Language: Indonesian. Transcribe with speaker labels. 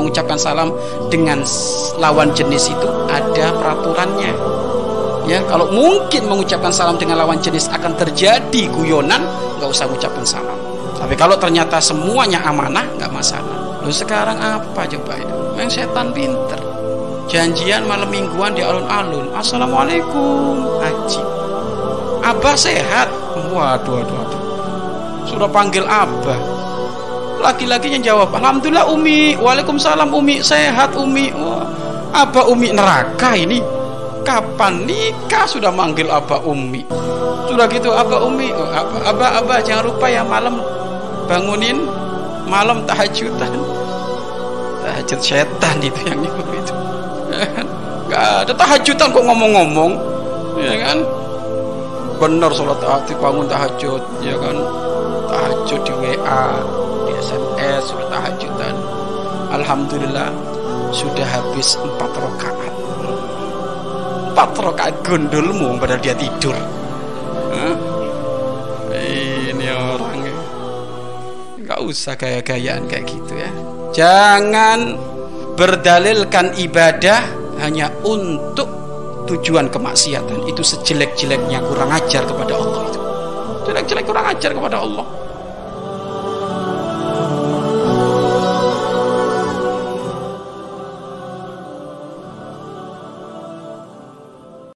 Speaker 1: mengucapkan salam dengan lawan jenis itu ada peraturannya. Ya kalau mungkin mengucapkan salam dengan lawan jenis akan terjadi guyonan nggak usah mengucapkan salam. Tapi kalau ternyata semuanya amanah nggak masalah. Lalu sekarang apa coba itu yang setan pinter. Janjian malam mingguan di alun-alun. Assalamualaikum aji abah sehat? Waduh waduh waduh. Sudah panggil abah laki-lakinya jawab alhamdulillah umi. Waalaikumsalam umi. Sehat umi. Oh, abah umi neraka ini. Kapan nikah sudah manggil abah umi? Sudah gitu abah umi oh, abah abah jangan lupa ya malam. Bangunin malam tahajudan tahajud setan itu yang nyebut itu. Nggak ada tahajudan kok ngomong-ngomong. Ya kan? Benar sholat hati bangun tahajud ya kan? Tahajud di WA SMS sholat tahajudan Alhamdulillah sudah habis empat rakaat. Empat rakaat gondolmu padahal dia tidur. Hah? ini orang ya. nggak usah gaya-gayaan kayak gitu ya. Jangan berdalilkan ibadah hanya untuk tujuan kemaksiatan. Itu sejelek-jeleknya kurang ajar kepada Allah itu. Jelek-jelek kurang ajar kepada Allah